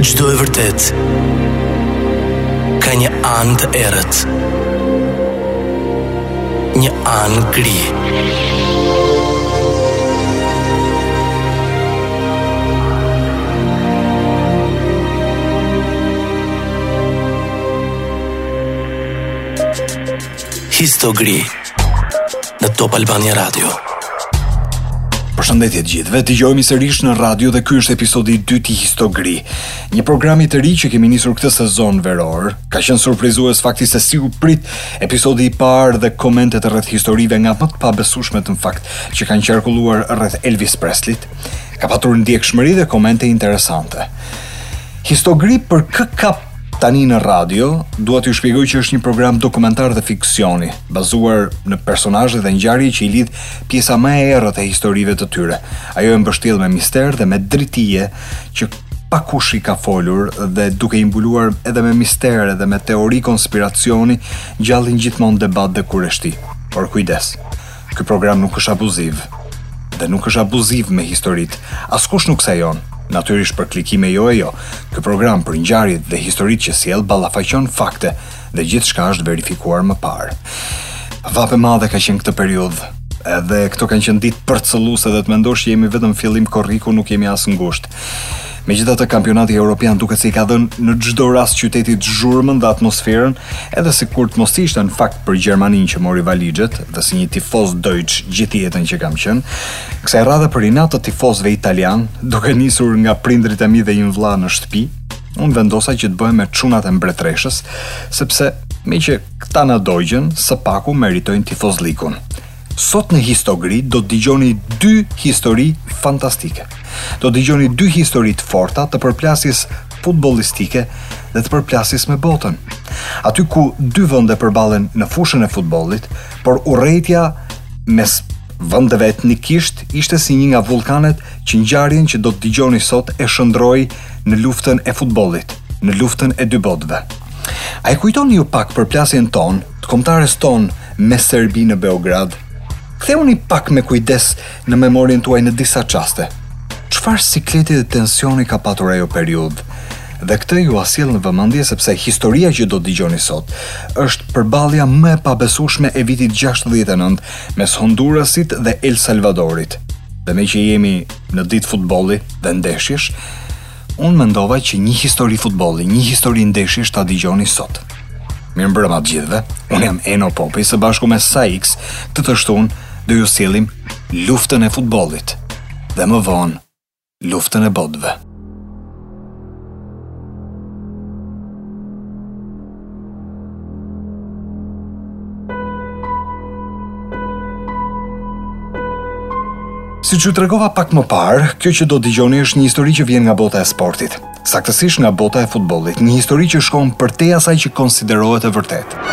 Çdo e vërtetë ka një anë të errët. Një anë gri. Histogri. Histogri. në Top Albania Radio. Përshëndetje të gjithëve, dëgjohemi sërish në radio dhe ky është episodi 2 i Histogri, një programi të ri që kemi nisur këtë sezon veror, ka qenë surprizues fakti se si u prit episodi i parë dhe komentet rreth historive nga më të pabesueshmet në fakt që kanë qarkulluar rreth Elvis Preslit, ka patur ndjekshmëri dhe komente interesante. Histogri për kë ka Tani në radio, dua t'ju shpjegoj që është një program dokumentar dhe fiksioni, bazuar në personazhe dhe ngjarje që i lidh pjesa më e errët e historive të tyre. Ajo e mbështjellë me mister dhe me dritëhije që pakkush i ka folur dhe duke i mbuluar edhe me mistere dhe me teori konspiracioni, ngjallin gjithmonë debat dhe kureshti. Por kujdes. Ky program nuk është abuziv dhe nuk është abuziv me historitë. Askush nuk sajon, natyrisht për klikime jo e jo. Ky program për ngjarjet dhe historitë që sjell ballafaqon fakte dhe gjithçka është verifikuar më parë. Vapë e madhe ka qenë këtë periudhë. Edhe këto kanë qenë ditë përcëlluse dhe të mendosh që jemi vetëm fillim korriku, nuk jemi as në gusht. Megjithatë, kampionati europian duket se i ka dhënë në çdo rast qytetit zhurmën dhe atmosferën, edhe sikur të mos ishte në fakt për Gjermaninë që mori valixhet dhe si një tifoz Deutsch gjithë jetën që kam qenë, kësaj radhe për inat të tifozëve italianë, duke nisur nga prindërit e mi dhe një vëlla në shtëpi, unë vendosa që të bëhem me çunat e mbretëreshës, sepse meqë këta na dogjën, së paku meritojnë tifozllikun. Sot në Histogri do të dëgjoni dy histori fantastike. Do të dëgjoni dy histori të forta të përplasjes futbollistike dhe të përplasjes me botën. Aty ku dy vende përballen në fushën e futbollit, por urrejtja mes vendeve etnikisht ishte si një nga vullkanet që ngjarjen që do të dëgjoni sot e shndërroi në luftën e futbollit, në luftën e dy botëve. A e kujtoni ju pak përplasjen tonë Të kombëtares tonë me Serbinë në Beograd, kthehuni pak me kujdes në memorien tuaj në disa çaste. Çfarë sikleti dhe tensioni ka patur ajo periudhë? Dhe këtë jua sjell në vëmendje sepse historia që do të dëgjoni sot është përballja më e pabesueshme e vitit 69 mes Hondurasit dhe El Salvadorit. Dhe meqë jemi në ditë futbolli dhe ndeshjesh, Unë mendova që një histori futbolli, një histori ndeshjesh ta dëgjoni sot. Mirëmbrëma të gjithëve. Unë jam Eno Popi së bashku me Saix. Këtë të shtunë do ju sjellim luftën e futbollit dhe më vonë luftën e botëve. Siç ju tregova pak më parë, kjo që do të dëgjoni është një histori që vjen nga bota e sportit. Saktësisht nga bota e futbollit, një histori që shkon përtej asaj që konsiderohet e vërtetë.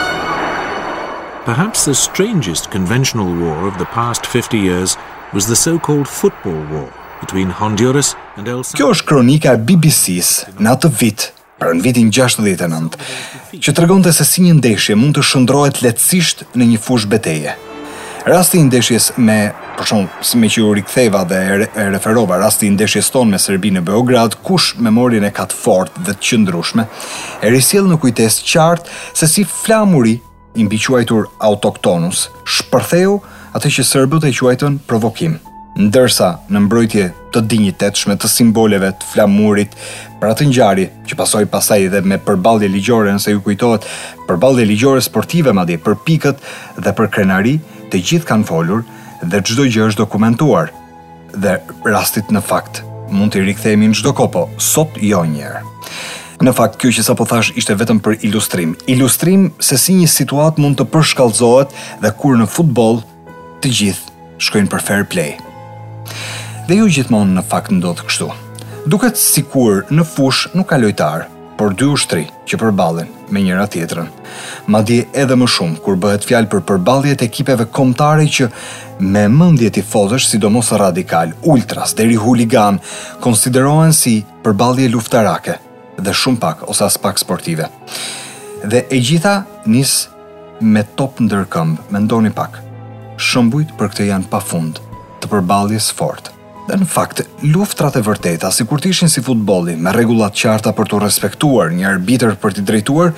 Perhaps the strangest conventional war of the past 50 years was the so-called football war between Honduras and El Salvador. Kjo është kronika e BBC-s në atë vit pra në vitin 69, që tregonte se si një ndeshje mund të shëndrohet lehtësisht në një fushë beteje. Rasti i ndeshjes me, për shembull, si meqë u riktheva dhe e referova, rasti i ndeshjes tonë me Serbinë në Beograd, kush memorien e ka të fortë dhe të qëndrueshme, e risjell në kujtesë qartë se si flamuri i mbiquajtur Autochthonous, shpërtheu atë që serbët e quajtën provokim, ndërsa ne mbrojtje të dinjitetshme të simboleve të flamurit për atë ngjarje që pasoi pastaj edhe me përballje ligjore nëse ju kujtohet përballje ligjore sportive madje për pikët dhe për krenari të gjithë kanë folur dhe çdo gjë është dokumentuar Dhe rastit në fakt, mund t'i rikthehemi në çdo kohë, po sot jo njëherë. Në fakt, kjo që sapo thashë ishte vetëm për ilustrim. Ilustrim se si një situatë mund të përshkallëzohet dhe kur në futboll të gjithë shkojnë për fair play. Dhe jo gjithmonë në fakt ndodh kështu. Duket sikur në fushë nuk ka lojtarë, por dy ushtri që përballen me njëra tjetrën. Madje edhe më shumë kur bëhet fjalë për përballje të ekipeve kombëtare që në mendje tifozësh, sidomos radikalë, ultras deri huliganë, konsiderohen si përballje luftarake dhe shumë pak ose aspak sportive. Dhe e gjitha nis me top ndër këmbë, mendoni pak. Shembujt për këtë janë pafund të përballjes së fortë. Dhe në fakt, luftërat e vërteta, sikur t'ishin si futbolli, me rregulla të qarta për t'u respektuar, një arbitër për t'i drejtuar,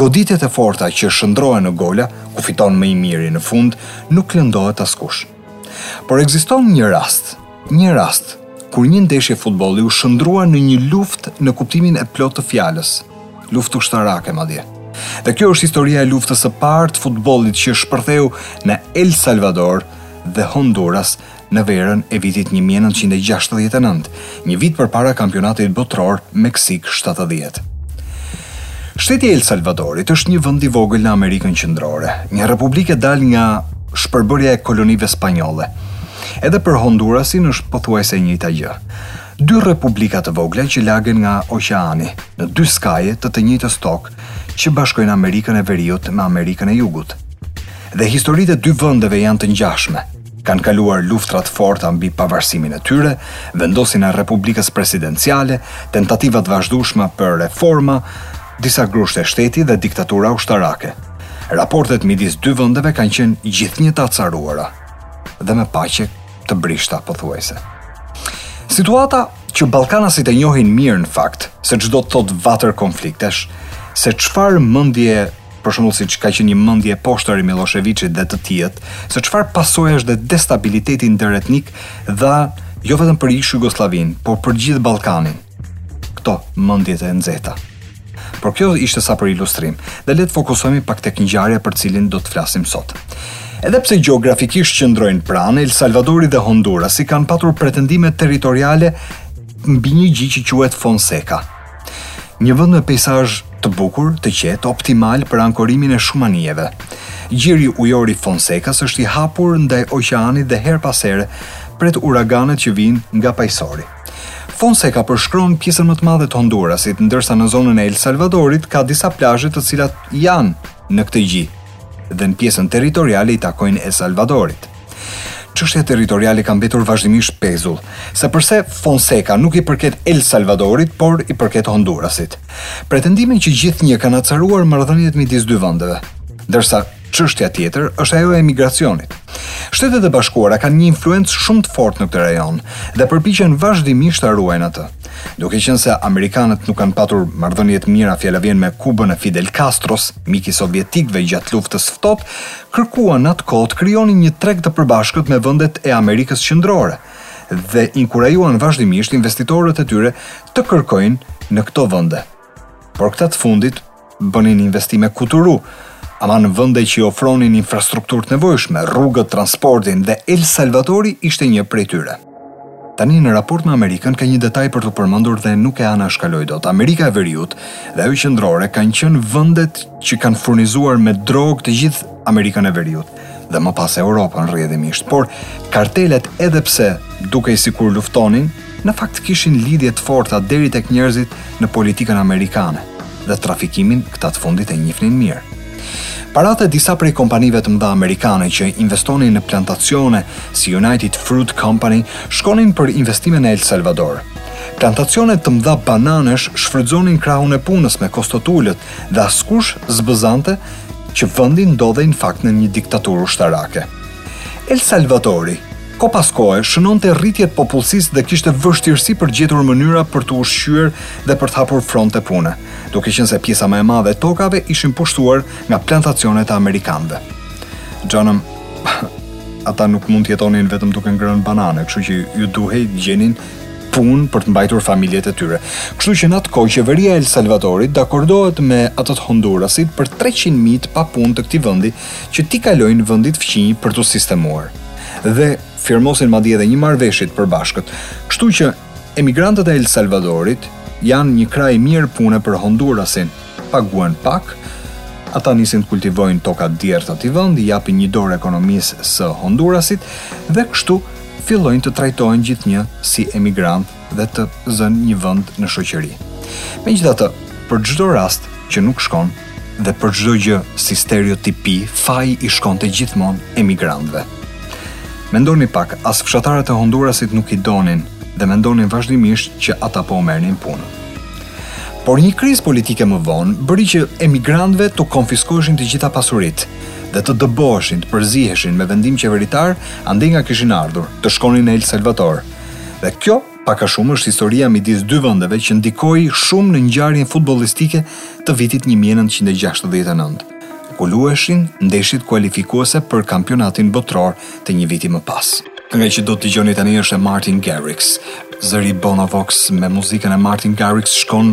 goditjet e forta që shëndrohen në gola, ku fiton më i miri në fund, nuk lëndohet askush. Por ekziston një rast, një rast, kur një ndeshje futbolli u shëndrua në një luftë në kuptimin e plotë të fjalës, luftë ushtarake, madje. Dhe kjo është historia e luftës së parë të futbollit që shpërtheu në El Salvador dhe Honduras në verën e vitit një mijë e nëntëqind e gjashtëdhjetë e nëntë, një vit përpara Kampionatit Botëror Meksikë shtatëdhjetë. Shteti i El Salvadorit është një vend i vogël në Amerikën Qendrore, një republikë e dalë nga shpërbërja e kolonive spanjolle. Edhe për Hondurasin është pothuajse e njëjta gjë. Dy republika të vogla që lagen nga oqeani, në dy skaje të të njëjtës tokë që bashkojnë Amerikën e Veriut me Amerikën e Jugut. Dhe historitë e dy vendeve janë të ngjashme. kanë kaluar luftëra të forta mbi pavarësimin e tyre, vendosjen e Republikës Presidenciale, tentativa të vazhdueshme për reforma, disa grushte shteti dhe diktatura ushtarake. Raportet midis dy vendeve kanë qenë gjithnjë të acaruara dhe me paqe të brishta pothuajse. Situata që ballkanasit e njohin mirë në fakt, se ç'do të thotë vatër konfliktesh, se çfarë mendje për shembull siç ka qenë një mendje e poshtër e Millosheviçit dhe të tijët, se çfarë pasojash dhe destabiliteti ndëretnik dha jo vetëm për ish Jugosllavinë, por për gjithë Ballkanin. Këto mendjet e nxehta. Por kjo ishte sa për ilustrim, dhe le të fokusohemi pak tek ngjarja për cilin do të flasim sot. Edhe pse gjeografikisht qëndrojnë pranë, El Salvadori dhe Hondurasi kanë patur pretendime territoriale mbi një gji që quhet Fonseca, Një vend me peisazh të bukur, të qetë, optimal për ankorimin e shumë anijeve. Gjiri ujor i Fonsekas është i hapur ndaj oqeanit dhe herë pas here pret uraganet që vijnë nga Paqësori. Fonseca përshkron pjesën më të madhe të Hondurasit, ndërsa në zonën e El Salvadorit ka disa plazhe të cilat janë në këtë gji dhe në pjesën territoriale i takojnë El Salvadorit. Çështja territoriale ka mbetur vazhdimisht pezull, se përse Fonseca nuk i përket El Salvadorit, por i përket Hondurasit. Pretendime që gjithnjë kanë acaruar marrëdhëniet midis dy vendeve, ndërsa çështja tjetër është ajo e emigracionit. Shtetet e Bashkuara kanë një influencë shumë të fortë në këtë rajon dhe përpiqen vazhdimisht ta ruajnë atë. Duke qenë se amerikanët nuk kanë patur marrëdhënie të mira fjala vjen me Kubën e Fidel Castros, mik i sovjetikëve gjatë Luftës së Ftohtë, kërkuan në atë kohë të krijonin një treg të përbashkët me vendet e Amerikës Qendrore dhe inkurajuan vazhdimisht investitorët e tyre të kërkojnë në këto vende. Por këta të fundit bënin investime kuturu, ama në vende që i ofronin infrastrukturë të nevojshme, rrugët, transportin dhe El Salvadori ishte një prej tyre. Tani në raport me Amerikën ka një detaj për t'u përmendur dhe nuk e anashkaloj dot. Amerika e Veriut dhe ajo Qendrore kanë qenë vendet që kanë furnizuar me drogë të gjithë Amerikën e Veriut dhe më pas Europën rrjedhimisht, por kartelet edhe pse dukej sikur luftonin, në fakt kishin lidhje të forta deri tek njerëzit në politikën amerikane dhe trafikimin këta të fundit e njihnin mirë. Paratë e disa prej kompanive të mëdha amerikane që investonin në plantacione si United Fruit Company shkonin për investime në El Salvador. Plantacione të mëdha bananesh shfrytëzonin krahun e punës me kosto të ulët dhe askush s'bëzante që vendi ndodhej në fakt në një diktaturë ushtarake. El Salvadori, kohë pas kohe, shënonte rritje të popullsisë dhe kishte vështirësi për të gjetur mënyra për të ushqyer dhe për të hapur fronte pune, duke qenë se pjesa më e madhe e tokave ishin pushtuar nga plantacionet e amerikanëve. Xhanëm, ata nuk mund të jetonin vetëm duke ngrënë banane, kështu që iu duhej të gjenin punë për të mbajtur familjet e tyre. Kështu që në atë kohë qeveria e El Salvadorit dakordohet me atë të Hondurasit për 300 mijë të papunë të këtij vendi që t'i kalojnë vendit fqinj për t'u sistemuar dhe firmosin madje edhe një marrëveshje të përbashkët. Kështu që emigrantët e El Salvadorit janë një krah i mirë pune për Hondurasin, paguhen pak, ata nisin të kultivojnë toka të djerrë të atij vendi, japin një dorë ekonomisë së Hondurasit dhe kështu fillojnë të trajtohen gjithnjë si emigrantë dhe të zënë një vend në shoqëri. Megjithatë, për çdo rast që nuk shkon dhe për çdo gjë si stereotipi, faji i shkonte gjithmonë emigrantëve. Mendoni pak, as fshatarët e Hondurasit nuk i donin dhe mendonin vazhdimisht që ata po u merrnin punën. Por një krizë politike më vonë bëri që emigrantëve t'u konfiskoheshin të gjitha pasuritë dhe të dëboheshin, të përziheshin me vendim qeveritar, andej nga kishin ardhur, të shkonin në El Salvador, Dhe kjo, pak a shumë, është historia midis dy vendeve që ndikoi shumë në ngjarjen futbollistike të vitit një mijë e nëntëqind e gjashtëdhjetë e nëntë, ku luheshin ndeshjet kualifikuese për Kampionatin Botëror të një viti më pas. Kënga që do të dëgjoni tani është e Martin Garrix. Zëri Bono Vox me muzikën e Martin Garrix shkon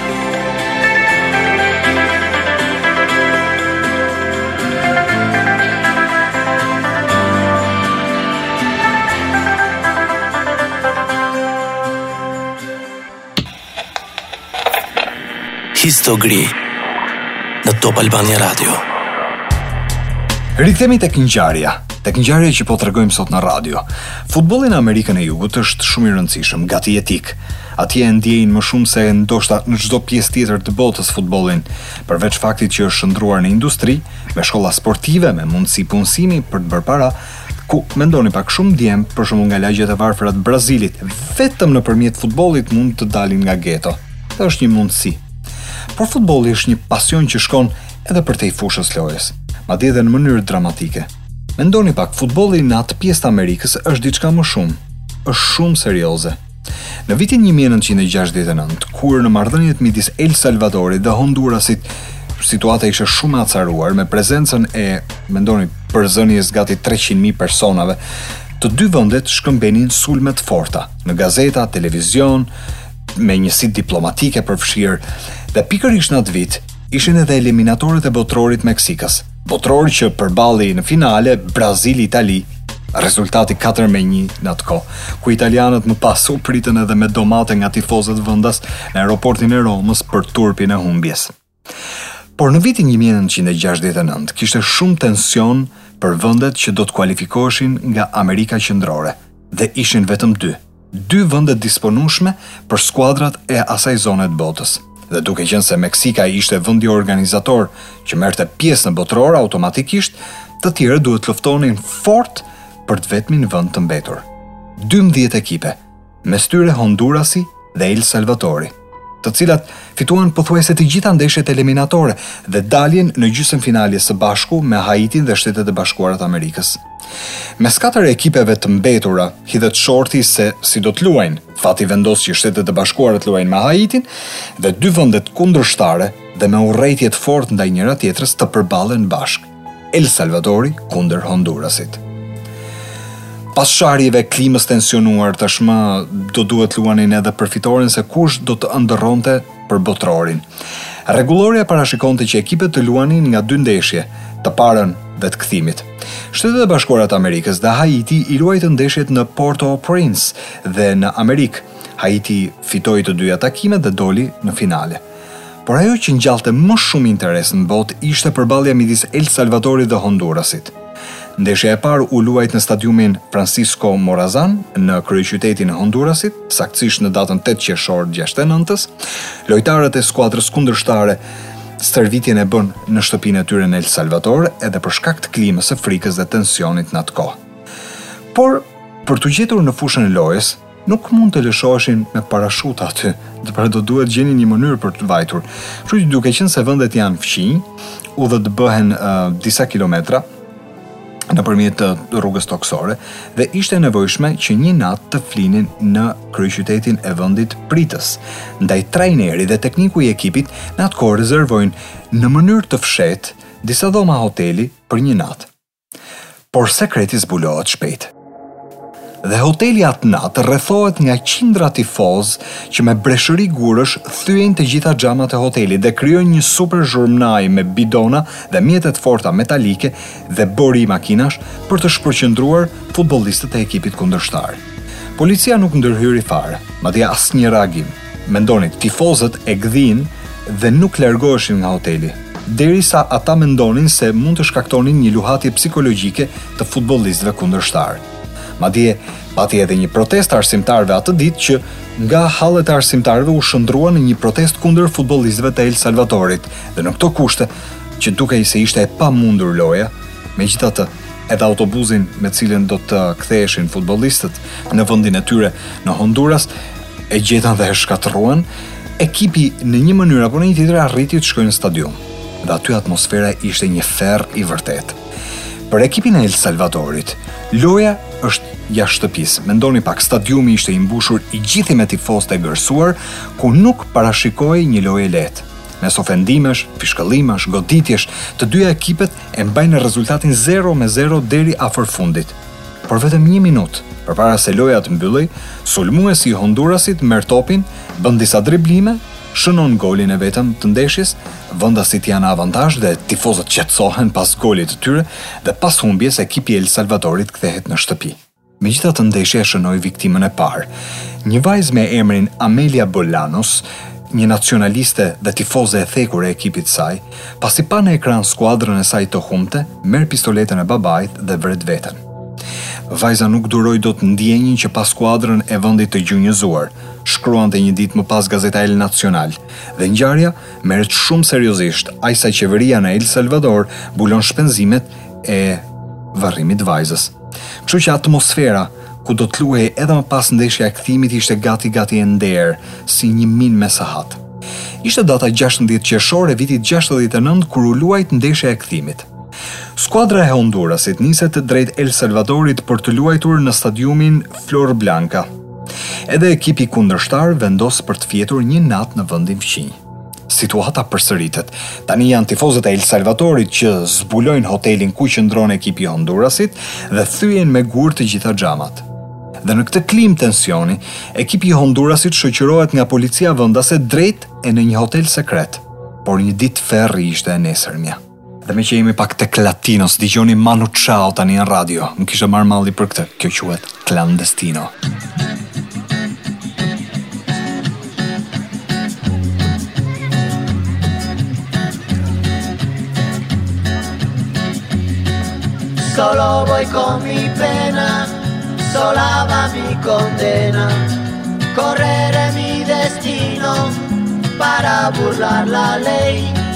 Histo Gri në Top Albania Radio. Rikthehemi tek ngjarja, tek ngjarja që po tregojmë sot në radio. Futbolli në Amerikën e Jugut është shumë i rëndësishëm, gati etik. Atje e ndjejnë më shumë se ndoshta në çdo pjesë tjetër të botës futbollin, përveç faktit që është shndërruar në industri, me shkolla sportive, me mundësi punësimi për të bërë para, ku mendoni pak shumë djem, për shembull nga lagjet e varfëra të Brazilit, vetëm nëpërmjet futbollit mund të dalin nga geto. Dhe është një mundësi. Por futbolli është një pasion që shkon edhe përtej fushës së lojës, madje edhe në mënyrë dramatike. Mendoni pak, futbolli në atë pjesë të Amerikës është diçka më shumë, është shumë serioze. Në vitin një mijë e nëntëqind e gjashtëdhjetë e nëntë, kur në marrëdhëniet midis El Salvadorit dhe Hondurasit situata ishte shumë e acaruar me prezencën e, mendoni, përzënies gati 300.000 personave, të dy vendet shkëmbenin sulme të forta në gazeta, televizion, me njësitë diplomatike përfshirë dhe pikërisht në atë vit ishin edhe eliminatorët e botërorit të Meksikës. Botëror që përballi në finale Brazil-Itali, rezultati 4 me 1 në atë kohë, ku italianët më pas u pritën edhe me domate nga tifozët vendas në aeroportin e Romës për turpin e humbjes. Por në vitin 1969 kishte shumë tension për vendet që do të kualifikoheshin nga Amerika Qendrore dhe ishin vetëm dy, dy vende të disponueshme për skuadrat e asaj zone të botës. Dhe duke qenë se Meksika ishte vendi organizator që merrte pjesë në botëror automatikisht, të tjerët duhet të luftonin fort për të vetmin vend të mbetur. 12 ekipe, mes tyre Hondurasi dhe El Salvadori. të cilat fituan pothuajse të gjitha ndeshjet eliminatore dhe daljen në gjysmëfinale së bashku me Haitin dhe Shtetet e Bashkuara të Amerikës. Mes katër ekipeve të mbetura, hidhet shorti se si do të luajnë. Fati vendos që Shtetet e Bashkuara të luajnë me Haitin dhe dy vendet kundërshtare dhe me urrejtje të fortë ndaj njëra-tjetrës të përballen bashkë. El Salvadori kundër Hondurasit. Pas sharjeve, klimës së tensionuar tashmë do duhet të luanin edhe për fitoren se kush do të ëndërronte për botërorin. Rregullorja parashikonte që ekipet të luanin nga dy ndeshje, të parën dhe të kthimit. Shtetet e Bashkuara të Amerikës dhe Haiti i luajtën ndeshjet në Porto Prince dhe në Amerikë. Haiti fitoi të dyja takimet dhe doli në finale. Por ajo që ngjallte më shumë interes në botë ishte përballja midis El Salvadorit dhe Hondurasit. Ndeshja e parë u luajt në stadiumin Francisco Morazan në kryeqytetin e Hondurasit, saktësisht në datën tetë qershor të gjashtëdhjetë e nëntës. Lojtarët e skuadrës kundërshtare stërvitjen e bënë në shtëpinë e tyre në El Salvador edhe për shkak të klimës së frikës dhe tensionit në atë kohë. Por për t'u gjetur në fushën e lojës, Nuk mund të lëshoheshin me parashutë aty, pra do duhet të gjenin një mënyrë për të vajtur. Kështu që duke qenë se vendet janë fqinj, u desh të bëhen uh, disa kilometra nëpërmjet rrugës tokësore, dhe ishte e nevojshme që një natë të flinin në kryeqytetin e vendit pritës. Ndaj trajneri dhe tekniku i ekipit në atë kohë rezervojnë në mënyrë të fshehtë disa dhoma hoteli për një natë. Por sekreti zbulohet shpejt. Dhe hoteli atë natë rrethohet nga qindra tifozë që me breshëri gurësh thyejnë të gjitha xhamat e hotelit dhe krijojnë një super zhurmnajë me bidona dhe mjete të forta metalike dhe bori makinash për të shpërqendruar futbollistët e ekipit kundërshtar. Policia nuk ndërhyri fare, madje asnjë reagim. Mendoni, tifozët e gdhinë dhe nuk largoheshin nga hoteli, derisa ata mendonin se mund të shkaktonin një luhatje psikologjike të futbollistëve kundërshtarë. Madje, pati edhe një protestë të arsimtarëve atë ditë që nga hallet e arsimtarëve u shndërrua në një protestë kundër futbollistëve të El Salvadorit dhe në këto kushte që dukej se ishte e pamundur loja, megjithatë edhe autobuzin me të cilin do të ktheheshin futbollistët në vendin e tyre në Honduras, e gjetën dhe e shkatërruan, ekipi në një mënyrë apo në një tjetër arriti të shkojë në stadium. Dhe aty atmosfera ishte një ferr i vërtetë. Për ekipin e El Salvadorit, loja është jashtë shtëpisë. Mendoni pak, stadiumi ishte i mbushur i gjithi me tifozë të egërsuar, ku nuk parashikohej një lojë e lehtë. Mes ofendimesh, fishkëllimash, goditjesh, të dyja ekipet e mbajnë rezultatin 0 me 0 deri afër fundit. Por vetëm një minutë përpara se loja të mbyllej, sulmuesi i Hondurasit merr topin, bën disa driblime, shënon golin e vetëm të ndeshjes, vendasit janë në avantazh dhe tifozët qetësohen pas golit të tyre dhe pas humbjes ekipi i El Salvadorit kthehet në shtëpi. Megjithatë ndeshja shënoi viktimën e parë. Një vajzë me emrin Amelia Bolanos, një nacionaliste dhe tifoze e thekur e ekipit të saj, Pasi pa në ekran skuadrën e saj të humbte, merr pistoletën e babait dhe vret veten. Vajza nuk duroi dot ndjenjën që pa skuadrën e vendit të gjunjëzuar, shkruante një ditë më pas gazeta El Nacional, dhe ngjarja merret shumë seriozisht, aq sa qeveria në El Salvador mbulon shpenzimet e varrimit të vajzës. Kështu që atmosfera ku do të luhej edhe më pas ndeshja e kthimit ishte gati gati e nderë, si një minë me sahat. Ishte data gjashtëmbëdhjetë qershor e vitit gjashtëdhjetë e nëntë kur u luajt ndeshja e kthimit. Skuadra e Hondurasit niset drejt El Salvadorit për të luajtur në stadiumin Flor Blanka. Edhe ekipi kundërshtar vendos për të fjetur një natë në vendin fqinj. Situata përsëritet. Tani janë tifozët e El Salvadorit që zbulojnë hotelin ku qëndron ekipi i Hondurasit dhe thyejnë me gurë të gjitha xhamat. Dhe në këtë klimë tensioni, ekipi i Hondurasit shoqërohet nga policia vendase drejt e në një hotel sekret. Por një ditë ferri ishte e nesërmja. Dhe meqë jemi pak tek latinos, dëgjoni Manu Chao tani në radio. Më kishte marrë malli për këtë. Kjo quhet Clandestino. Solo voy con mi pena, sola va mi condena, correr es mi destino para burlar la ley.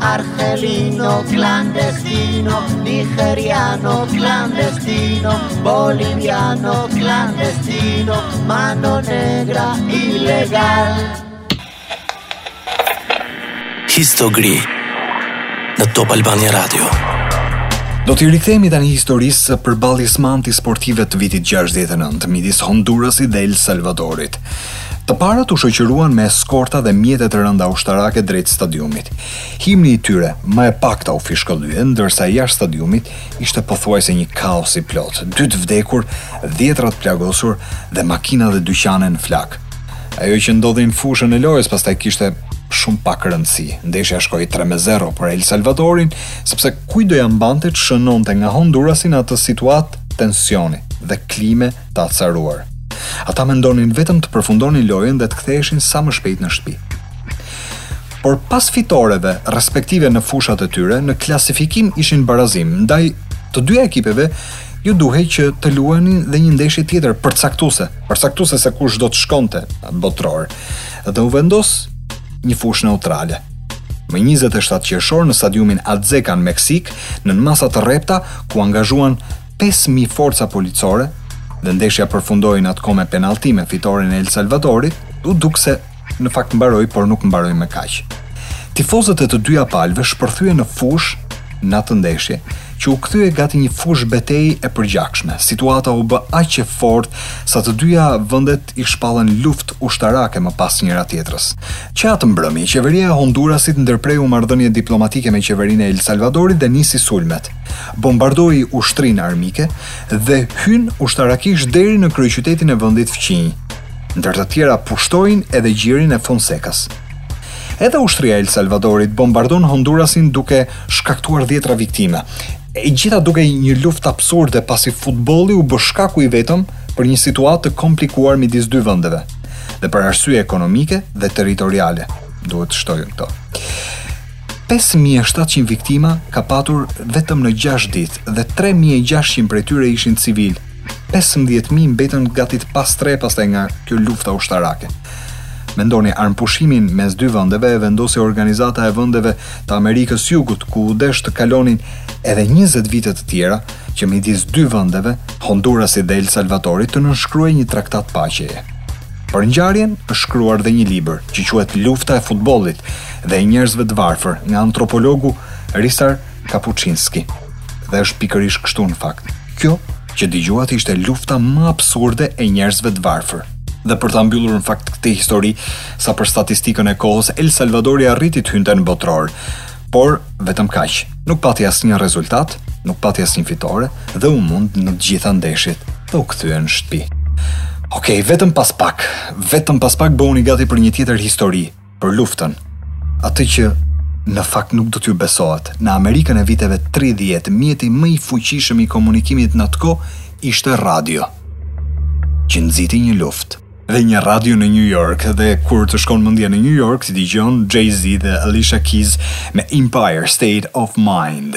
Argelino clandestino, nigeriano clandestino, boliviano clandestino, mano negra ilegal. Histogri në Top Albania Radio. Do t'i rikthehemi tani historisë së përballjes më antisportive të vitit 69 midis Hondurasit dhe El Salvadorit. Të parët u shoqëruan me eskorta dhe mjete të rënda ushtarake drejt stadiumit. Himni i tyre, më e pakta u fishkëllye, ndërsa jashtë stadiumit ishte pothuajse një kaos i plotë, dy të vdekur, dhjetra të plagosur dhe makina dhe dyqane në flakë. Ajo që ndodhi në fushën e lojës pastaj kishte shumë pak rëndësi. Ndeshja shkoi 3-0 për El Salvadorin, sepse kujt do ia mbante të shënonte nga Hondurasi në atë situatë tensioni dhe klime të acaruar. Ata mendonin vetëm të përfundonin lojën dhe të ktheheshin sa më shpejt në shtëpi. Por pas fitoreve respektive në fushat e tyre, në klasifikim ishin barazim, ndaj të dyja ekipeve iu duhej që të luanin dhe një ndeshje tjetër përcaktuese, përcaktuese se kush do të shkonte në botëror dhe u vendos një fushë neutrale. Më 27 qershor në stadiumin Azteka në Meksik, nën masa të rrepta ku angazhuan 5.000 forca policore dhe ndeshja përfundoi në atë kohë me penallti me fitoren e El Salvadorit, u duk se në fakt mbaroi, por nuk mbaroi me kaq. Tifozët e të dyja palëve shpërthyen në fushë në atë ndeshje, që u kthye gati një fushë betejë e përgjakshme. Situata u bë aq e fortë sa të dyja vendet i shpallën luftë ushtarake më pas njëra-tjetrës. Që atë mbrëmje, qeveria e Hondurasit ndërpreu marrëdhënie diplomatike me qeverinë e El Salvadorit dhe nisi sulmet. bombardoi ushtrinë armike dhe hyn ushtarakisht deri në kryeqytetin e vendit fqinj, ndër të tjera pushtojnë edhe gjirin e Fonsekas. Edhe ushtria e El Salvadorit bombardon Hondurasin duke shkaktuar dhjetra viktima. E gjitha dukej një luftë absurde pasi futbolli u bë shkaku i vetëm për një situatë të komplikuar midis dy vendeve dhe për arsye ekonomike dhe territoriale, duhet të shtojmë këto. Pesë mijë e shtatëqind viktima ka patur vetëm në gjashtë ditë dhe tre mijë e gjashtëqind prej tyre ishin civilë. Pesëmbëdhjetë mijë mbetën gati të pastrehë pastaj nga kjo lufta ushtarake. Mendoni, armëpushimin mes dy vendeve e vendosi Organizata e Vendeve të Amerikës së Jugut, ku u desh të kalonin edhe 20 vite të tjera që midis dy vendeve, Hondurasit dhe El Salvadorit, të nënshkruhej një traktat paqeje. Për ngjarjen është shkruar dhe një libër që quhet Lufta e futbollit, dhe e njerëzve të varfër nga antropologu Risar Kapuçinski. Dhe është pikërisht kështu në fakt. Kjo që dëgjuat ishte lufta më absurde e njerëzve të varfër. Dhe për ta mbyllur në fakt këtë histori, sa për statistikën e kohës, El Salvadori arriti të hynte në botëror. Por vetëm kaq, nuk pati asnjë rezultat, nuk pati asnjë fitore dhe u mund në të gjitha ndeshjet dhe u kthye në shtëpi. Okej, vetëm pas pak, vetëm pas pak bëhuni gati për një tjetër histori. për luftën, atë që në fakt nuk do t'ju besohet. Në Amerikën e viteve 30, mjeti më i fuqishëm i komunikimit në atë kohë ishte radio, që nxiti një luftë dhe një radio në New York dhe kur të shkon mendja në New York ti dëgjon Jay-Z dhe Alicia Keys me Empire State of Mind.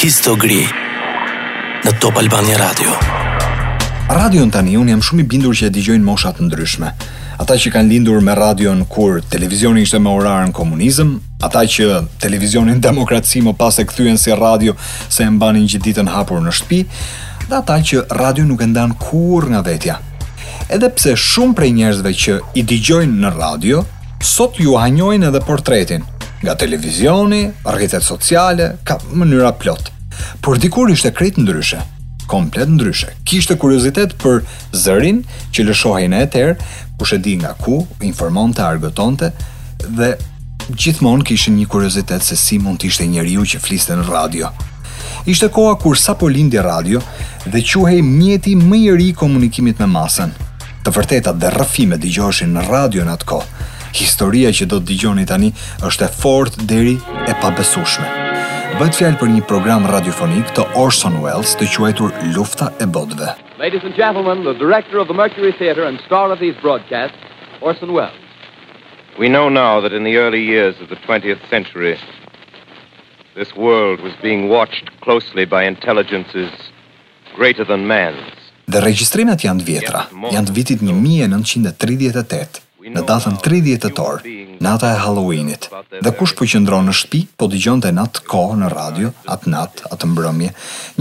Histo Gri në Top Albania Radio. Radion tani unë jam shumë i bindur që e dëgjojnë mosha të ndryshme. Ata që kanë lindur me radion kur televizioni ishte me orar në komunizëm, ata që televizionin në demokraci më pas e kthyen si radio se e mbanin gjithë ditën hapur në shtëpi, dhe ata që radio nuk e ndanë kurrë nga vetja. Edhe pse shumë prej njerëzve që i dëgjojnë në radio Sot jua njohin edhe portretin, nga televizioni, rrjetet sociale, ka mënyra plot. Por dikur ishte krejt ndryshe, komplet ndryshe. Kishte kuriozitet për zërin që lëshohej në eter, kush e di nga ku, informonte, argëtonte dhe gjithmonë kishin një kuriozitet se si mund të ishte njeriu që fliste në radio. Ishte koha kur sapo lindi radio dhe quhej mjeti më i ri i komunikimit me masën. Të vërtetat dhe rrëfimet dëgjoheshin në radio në atë kohë. Historia që do të dëgjoni tani është e fortë deri e pabesueshme. Bëhet fjalë për një program radiofonik të Orson Welles të quajtur Lufta e Botëve. Ladies and gentlemen, the director of the Mercury Theatre and star of these broadcasts, Orson Welles. We know now that in the early years of the 20th century, this world was being watched closely by intelligences Greater than man's. Dhe regjistrimet janë të vjetra, janë të vitit një mijë e nëntëqind e tridhjetë e tetë, në datën tridhjetë tetor, nata e Halloween-it, dhe kush po qëndronte në shtëpi po dëgjonte në atë kohë në radio, atë natë, atë mbrëmje,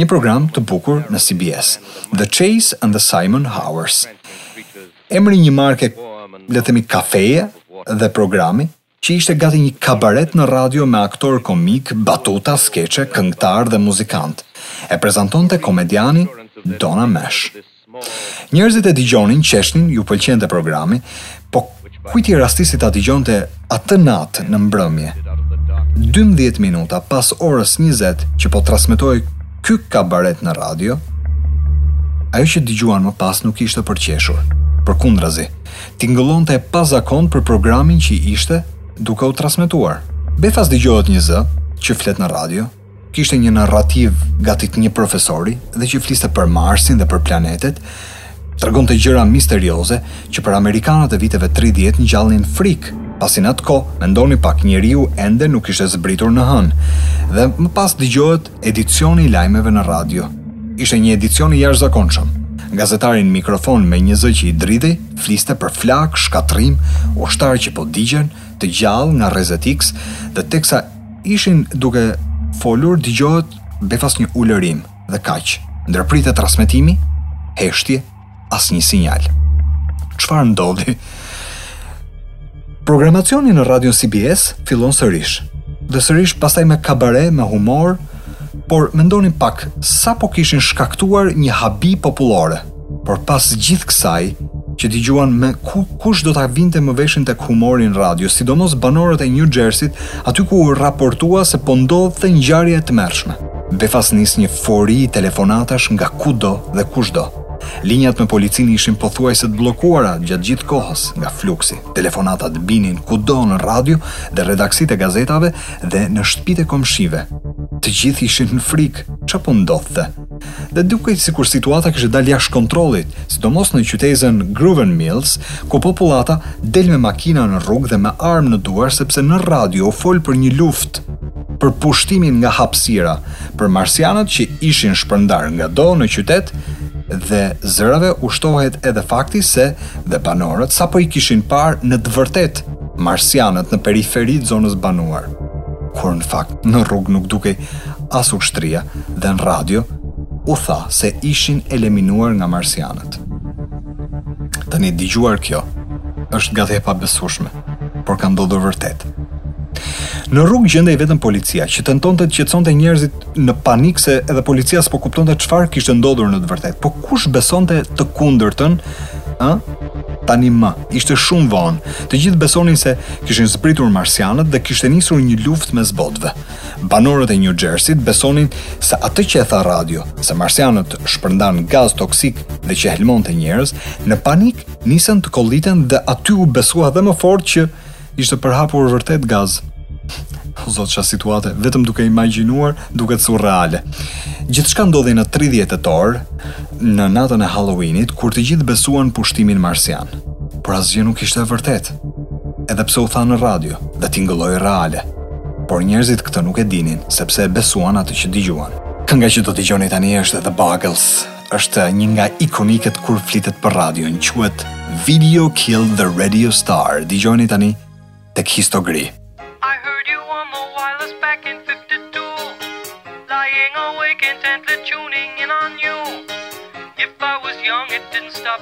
një program të bukur në CBS, The Chase and Sanborn Hour. Emri i një marke, le të themi kafeje, dhe programi, që ishte gati një kabaret në radio me aktorë komikë, batuta, skeçe, këngëtarë dhe muzikantë, e prezantonte komediani Don Ameche. Njerëzit e dëgjonin, qeshnin, u pëlqente programi, po kujt i rastisi ta dëgjonte atë natë në mbrëmje? 12 minuta pas orës 20 që po transmetohej ky kabaret në radio, ajo që dëgjuan më pas nuk ishte për të qeshur, përkundrazi. Tingëllonte e pazakontë për programin që ishte duke u transmetuar. Befas dëgjohet një zë, që flet në radio, kishte një narrativ gati të një profesori dhe që fliste për Marsin dhe për planetet, tregonte gjëra misterioze që për amerikanët e viteve 30 ngjallnin frikë, pasi në atë kohë, mendoni pak njeriu ende nuk ishte zbritur në hënë, dhe më pas dëgjohet Edicioni i lajmeve në radio ishte një edicion i jashtëzakonshëm. Gazetari në mikrofon me një zë që i dridhej, fliste për flakë, shkatërrim, ushtarë që po digjeshin, të gjallë nga rrezet iks dhe teksa ishin duke folur dëgjohet befas një ulërimë dhe kaq. Ndërpritet transmetimi, heshtje, asnjë sinjal. Çfarë ndodhi? Programacioni në radion CBS fillon sërish. Dhe sërish pastaj me kabare, me humor, por mendoni pak sapo kishin shkaktuar një habi popullore. Por pas gjithë kësaj, që dëgjuan më, kush do ta vinte më veshin tek humori në radio, sidomos banorët e New Jersey-t, aty ku u raportua se po ndodhte ngjarja e tmerrshme. Befas nis një furi telefonatash nga kudo dhe kushdo. Linjat me policinë ishin pothuajse të bllokuara gjatë gjithë kohës nga fluksi. Telefonatat binin kudo në radio dhe redaksitë e gazetave dhe në shtëpitë e komshive. Të gjithë ishin në frikë, çfarë po ndodhte? Dhe dukej sikur situata kishte dalë jashtë kontrollit, sidomos në qytezën Grover's Mill, ku popullata del me makina në rrugë dhe me armë në duar sepse në radio u fol për një luftë për pushtimin nga hapësira, për marsianët që ishin shpërndarë ngado në qytet dhe zërave u shtohet edhe fakti se dhe banorët sapo i kishin parë në të vërtetë marsianët në periferi të zonës së banuar, kur në fakt në rrugë nuk dukej as ushtria dhe në radio u tha se ishin eliminuar nga marsianët. Tani e dëgjuar kjo është gati e pabesueshme. por ka ndodhur vërtet. Në rrugë gjendej vetëm policia, që tentonte të qetësonte njerëzit në panik se edhe policia s'po kuptonte çfarë kishte ndodhur në të vërtetë. Po kush besonte të kundërtën? Ë? Tani më, ishte shumë vonë. Të gjithë besonin se kishin zbritur marsianët dhe kishte nisur një luftë mes botëve. Banorët e New Jerseyt besonin se atë që e tha radio, se marsianët shpërndan gaz toksik dhe që helmonte njerëz, në panik Nisën të kolliten dhe aty u besua edhe më fort që ishte përhapur vërtet gaz. O zot ça situate, vetëm duke imagjinuar duket surreale. Gjithçka ndodhi në 30 tetor, në natën e Halloweenit, kur të gjithë besuan pushtimin marsian. Por asgjë nuk ishte vërtet. Edhe pse u tha në radio dhe tingëlloi reale. Por njerëzit këtë nuk e dinin, sepse e besuan atë që dëgjuan. Kënga që do dëgjoni tani është The Buggles. është një nga ikoniket kur flitet për radion, quhet Video Kill the Radio Star. Dëgjojeni tani tek Histo Gri. I heard you on the wireless back in 52 Lying awake intently tuning in on you If I was young it didn't stop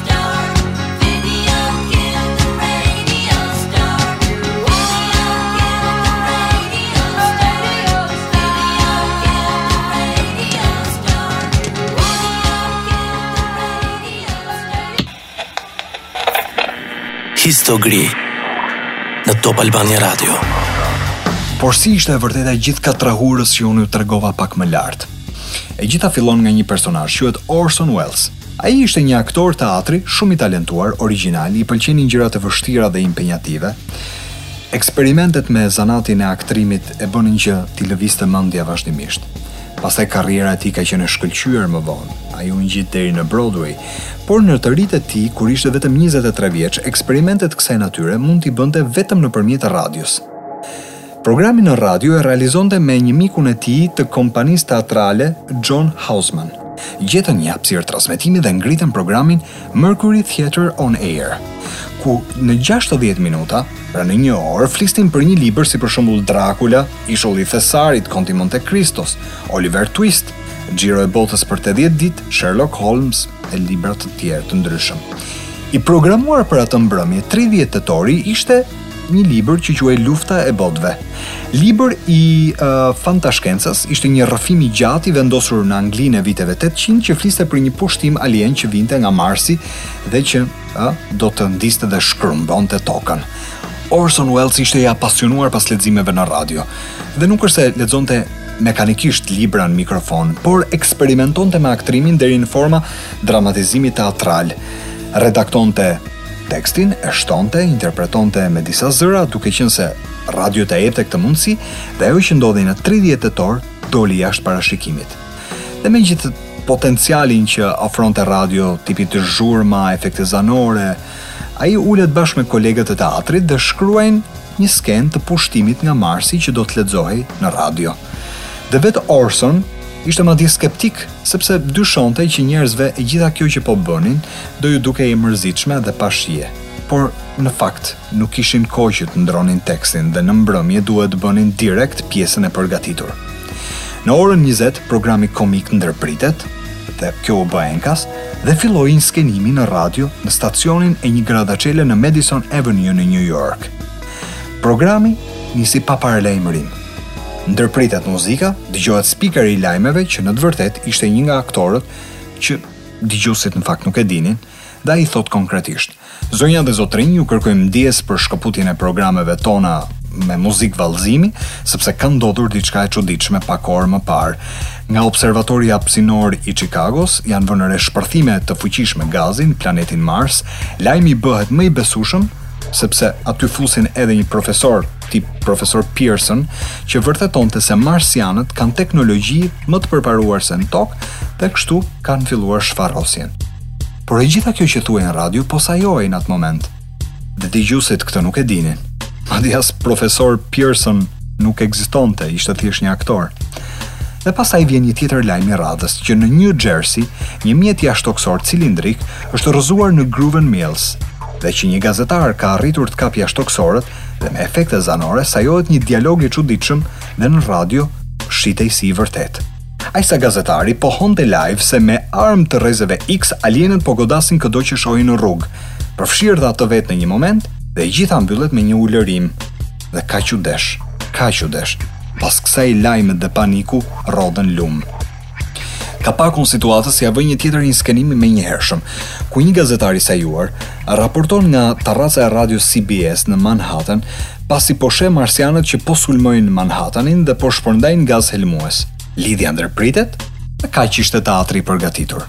Histo Gri në Top Albania Radio. Por si ishte e vërteta e gjithë katrahurës që unë ju tregova pak më lart. E gjitha fillon nga një personazh, quhet Orson Welles. Ai ishte një aktor teatri shumë i talentuar, origjinal, i pëlqenin gjërat e vështira dhe impenjative. Eksperimentet me zanatin e aktrimit e bënin që t'i lëvizte mendja vazhdimisht. Pastaj karriera e tij ka qenë e shkëlqyer më vonë. Ai u ngjit deri në Broadway, por në të ritë e tij, kur ishte vetëm njëzet e tre vjeç, eksperimente të kësaj natyre mund t'i bënte vetëm nëpërmjet radios. Programin në radio e realizonte me një mikun e tij të kompanisë teatrale, John Houseman. Gjetën një hapësirë transmetimi dhe ngritën programin Mercury Theatre on Air, ku në gjashtëdhjetë minuta, pra në një orë, flisnin për një libër si për shembull Dracula, Ishulli i Thesarit, Konti i Monte Cristos, Oliver Twist, Xhiro e botës për 80 ditë, Sherlock Holmes e libra të tjerë të ndryshëm. I programuar për atë mbrëmje 30 tetori ishte një libër që quhej Lufta e Botëve. Libër i uh, fantashkencës, ishte një rrëfim i gjatë i vendosur në Anglinë e viteve 800 që fliste për një pushtim alien që vinte nga Marsi dhe që uh, do të ndizte dhe shkrumbonte tokën. Orson Welles ishte i apasionuar pas leximeve në radio dhe nuk është se lexonte mekanikisht libra në mikrofon, por eksperimentonte me aktrimin deri në forma dramatizimi teatral. Redaktonte Tekstin e shtonte, interpretonte me disa zëra, duke qenë se radio të jepte këtë mundësi dhe ajo që ndodhi në 30 tetor doli jashtë parashikimit. Dhe me gjithë potencialin që ofronte radio, tipi të zhurma, efekte zanore, ai ulet bashkë me kolegët e teatrit dhe shkruajnë një skenë të pushtimit nga Marsi që do të lexohej në radio. Dhe vetë Orson ishte madje skeptik Sepse dyshonte që njerëzve e gjitha kjo që po bënin do ju dukej e mërzitshme dhe pa shije. Por, në fakt, nuk kishin kohë që të ndërronin tekstin dhe në mbrëmje duhet të bënin direkt pjesën e përgatitur. Në orën njëzet, programi komik ndërpritet, dhe kjo u bë enkas, dhe filloi inskenimi në radio në stacionin e një gradaçele në Madison Avenue në New York. Programi nisi pa paralajmërim. Ndërpritet muzika, dëgjohet spikeri i lajmeve që në të vërtetë ishte një nga aktorët që dëgjuesit në fakt nuk e dinin, dhe ai thotë konkretisht: Zonja dhe zotërinj, ju kërkojmë ndjesë për shkëputjen e programeve tona me muzikë vallëzimi, sepse ka ndodhur diçka e çuditshme pak orë më parë. Nga Observatori Hapësinor i Çikagos janë vënë re shpërthime të fuqishme gazi në planetin Mars. Lajmi bëhet më i besueshëm sepse aty fusin edhe një profesor tip profesor Pearson, që vërtetonte se marsianët kanë teknologji më të përparuar se në Tokë dhe kështu kanë filluar shfarosjen. Por e gjitha kjo që thuhej në radio, po sajohej në atë moment. Dhe dëgjuesit këtë nuk e dinin. Madje as profesor Pearson nuk ekzistonte, ishte thjesht një aktor. Dhe pastaj vjen një tjetër lajm i radhës që në New Jersey, një mjet jashtëtokësor cilindrik është rrëzuar në Grover's Mill, dhe që një gazetar ka arritur të kapë jashtëtokësorët dhe me efekte zanore sajohet një dialog i çuditshëm dhe në radio shitej si i vërtetë. Aq sa gazetari pohonte live se me armë të rrezeve X alienët po godasin këdo që shohin në rrugë, përfshirë dhe atë vetë në një moment dhe gjitha mbyllet me një ulërimë. Dhe kaq u desh, kaq u desh, pas kësaj lajmet dhe paniku rrodhën lumë. Kapakun situatës ia vë një tjetër inskenim i menjëhershëm, ku një gazetar i sajuar raporton nga tarraca e radios CBS në Manhattan, pasi po sheh marsianët që po sulmojnë Manhattanin dhe po shpërndajnë gaz helmues. Lidhja ndërpritet. Kaq ishte teatri i përgatitur.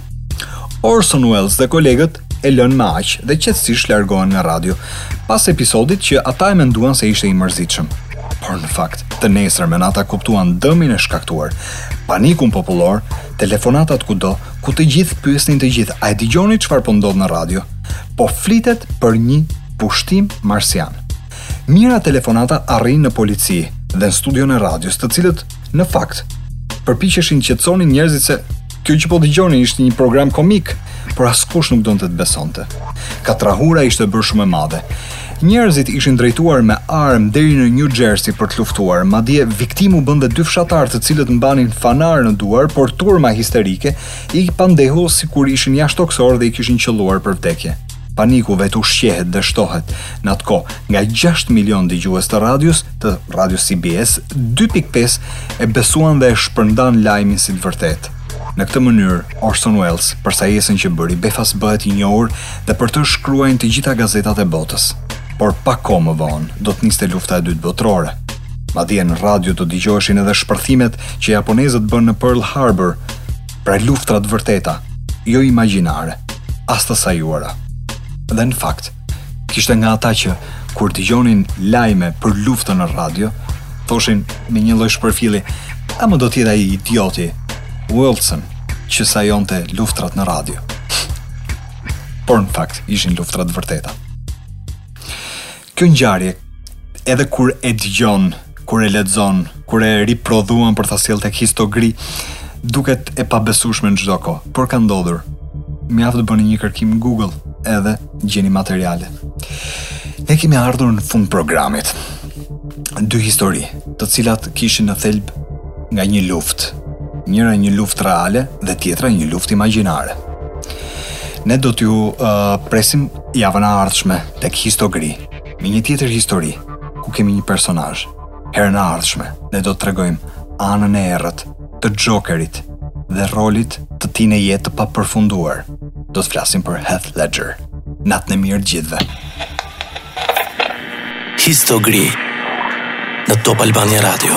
Orson Welles dhe kolegët e lënë me aq dhe qetësisht largohen nga radio pas episodit që ata e menduan se ishte i mërzitshëm. Por në fakt, të nesërmen ata kuptuan dëmin e shkaktuar, panikun popullor, telefonatat kudo, ku të gjithë pyesnin të gjithë, a e dëgjoni çfarë po ndodh në radio? Po flitet për një pushtim marsian. Mijëra telefonata arrijnë në polici dhe në studion e radios, të cilët në fakt përpiqeshin të qetësonin njerëzit se Kjo që po dëgjoni ishte një program komik, por askush nuk donte të besonte. Katrahura ishte bërë shumë e madhe. Njerëzit ishin drejtuar me armë deri në New Jersey për të luftuar, madje viktimë u bënë dhe dy fshatarë të cilët mbanin fanarë në duar, por turma histerike i pandehu sikur ishin jashtëtokësorë dhe i kishin qëlluar për vdekje. Paniku vetë ushqehet dhe shtohet në atë kohë nga 6 milion dëgjues të radios, të radios CBS, 2.5 e besuan dhe e shpërndanë lajmin si të vërtetë. Në këtë mënyrë, Orson Welles, për sajesën që bëri, befas bëhet i njohur dhe për të shkruajnë të gjitha gazetat e botës. Por pak kohë më vonë, do të niste lufta e dytë botërore. Madje në radio do dëgjoheshin edhe shpërthimet që japonezët bënë në Pearl Harbor, Pra luftra të vërteta, jo imagjinare, as të sajuara. Dhe në fakt, kishte nga ata që kur dëgjonin lajme për luftën në radio, thoshin me një lloj shpërfilli, a më do të jetë ai idioti Wilson që sajonte luftrat në radio. Por në fakt ishin luftra të vërteta. Kjo ngjarje edhe kur e dëgjon, kur e lexon, kur e riprodhuan për ta sjellë tek Histogri, duket e pabesueshme në çdo kohë, por ka ndodhur. Mjaft të bëni një kërkim në Google, edhe gjeni materiale. Ne kemi ardhur në fund programit. Dy histori, të cilat kishin në thelb nga një luftë. Njëra një luftë reale dhe tjetra një luftë imagjinare. Ne do t'ju uh, presim Javën e ardhshme tek Histogri, me një tjetër histori, ku kemi një personazh. Herën e ardhshme ne do të tregojmë anën e errët të Jokerit dhe rolit të tij në jetë të papërfunduar. Do të flasim për Heath Ledger. Natën e mirë të gjithëve. Histogri në Top Albania Radio.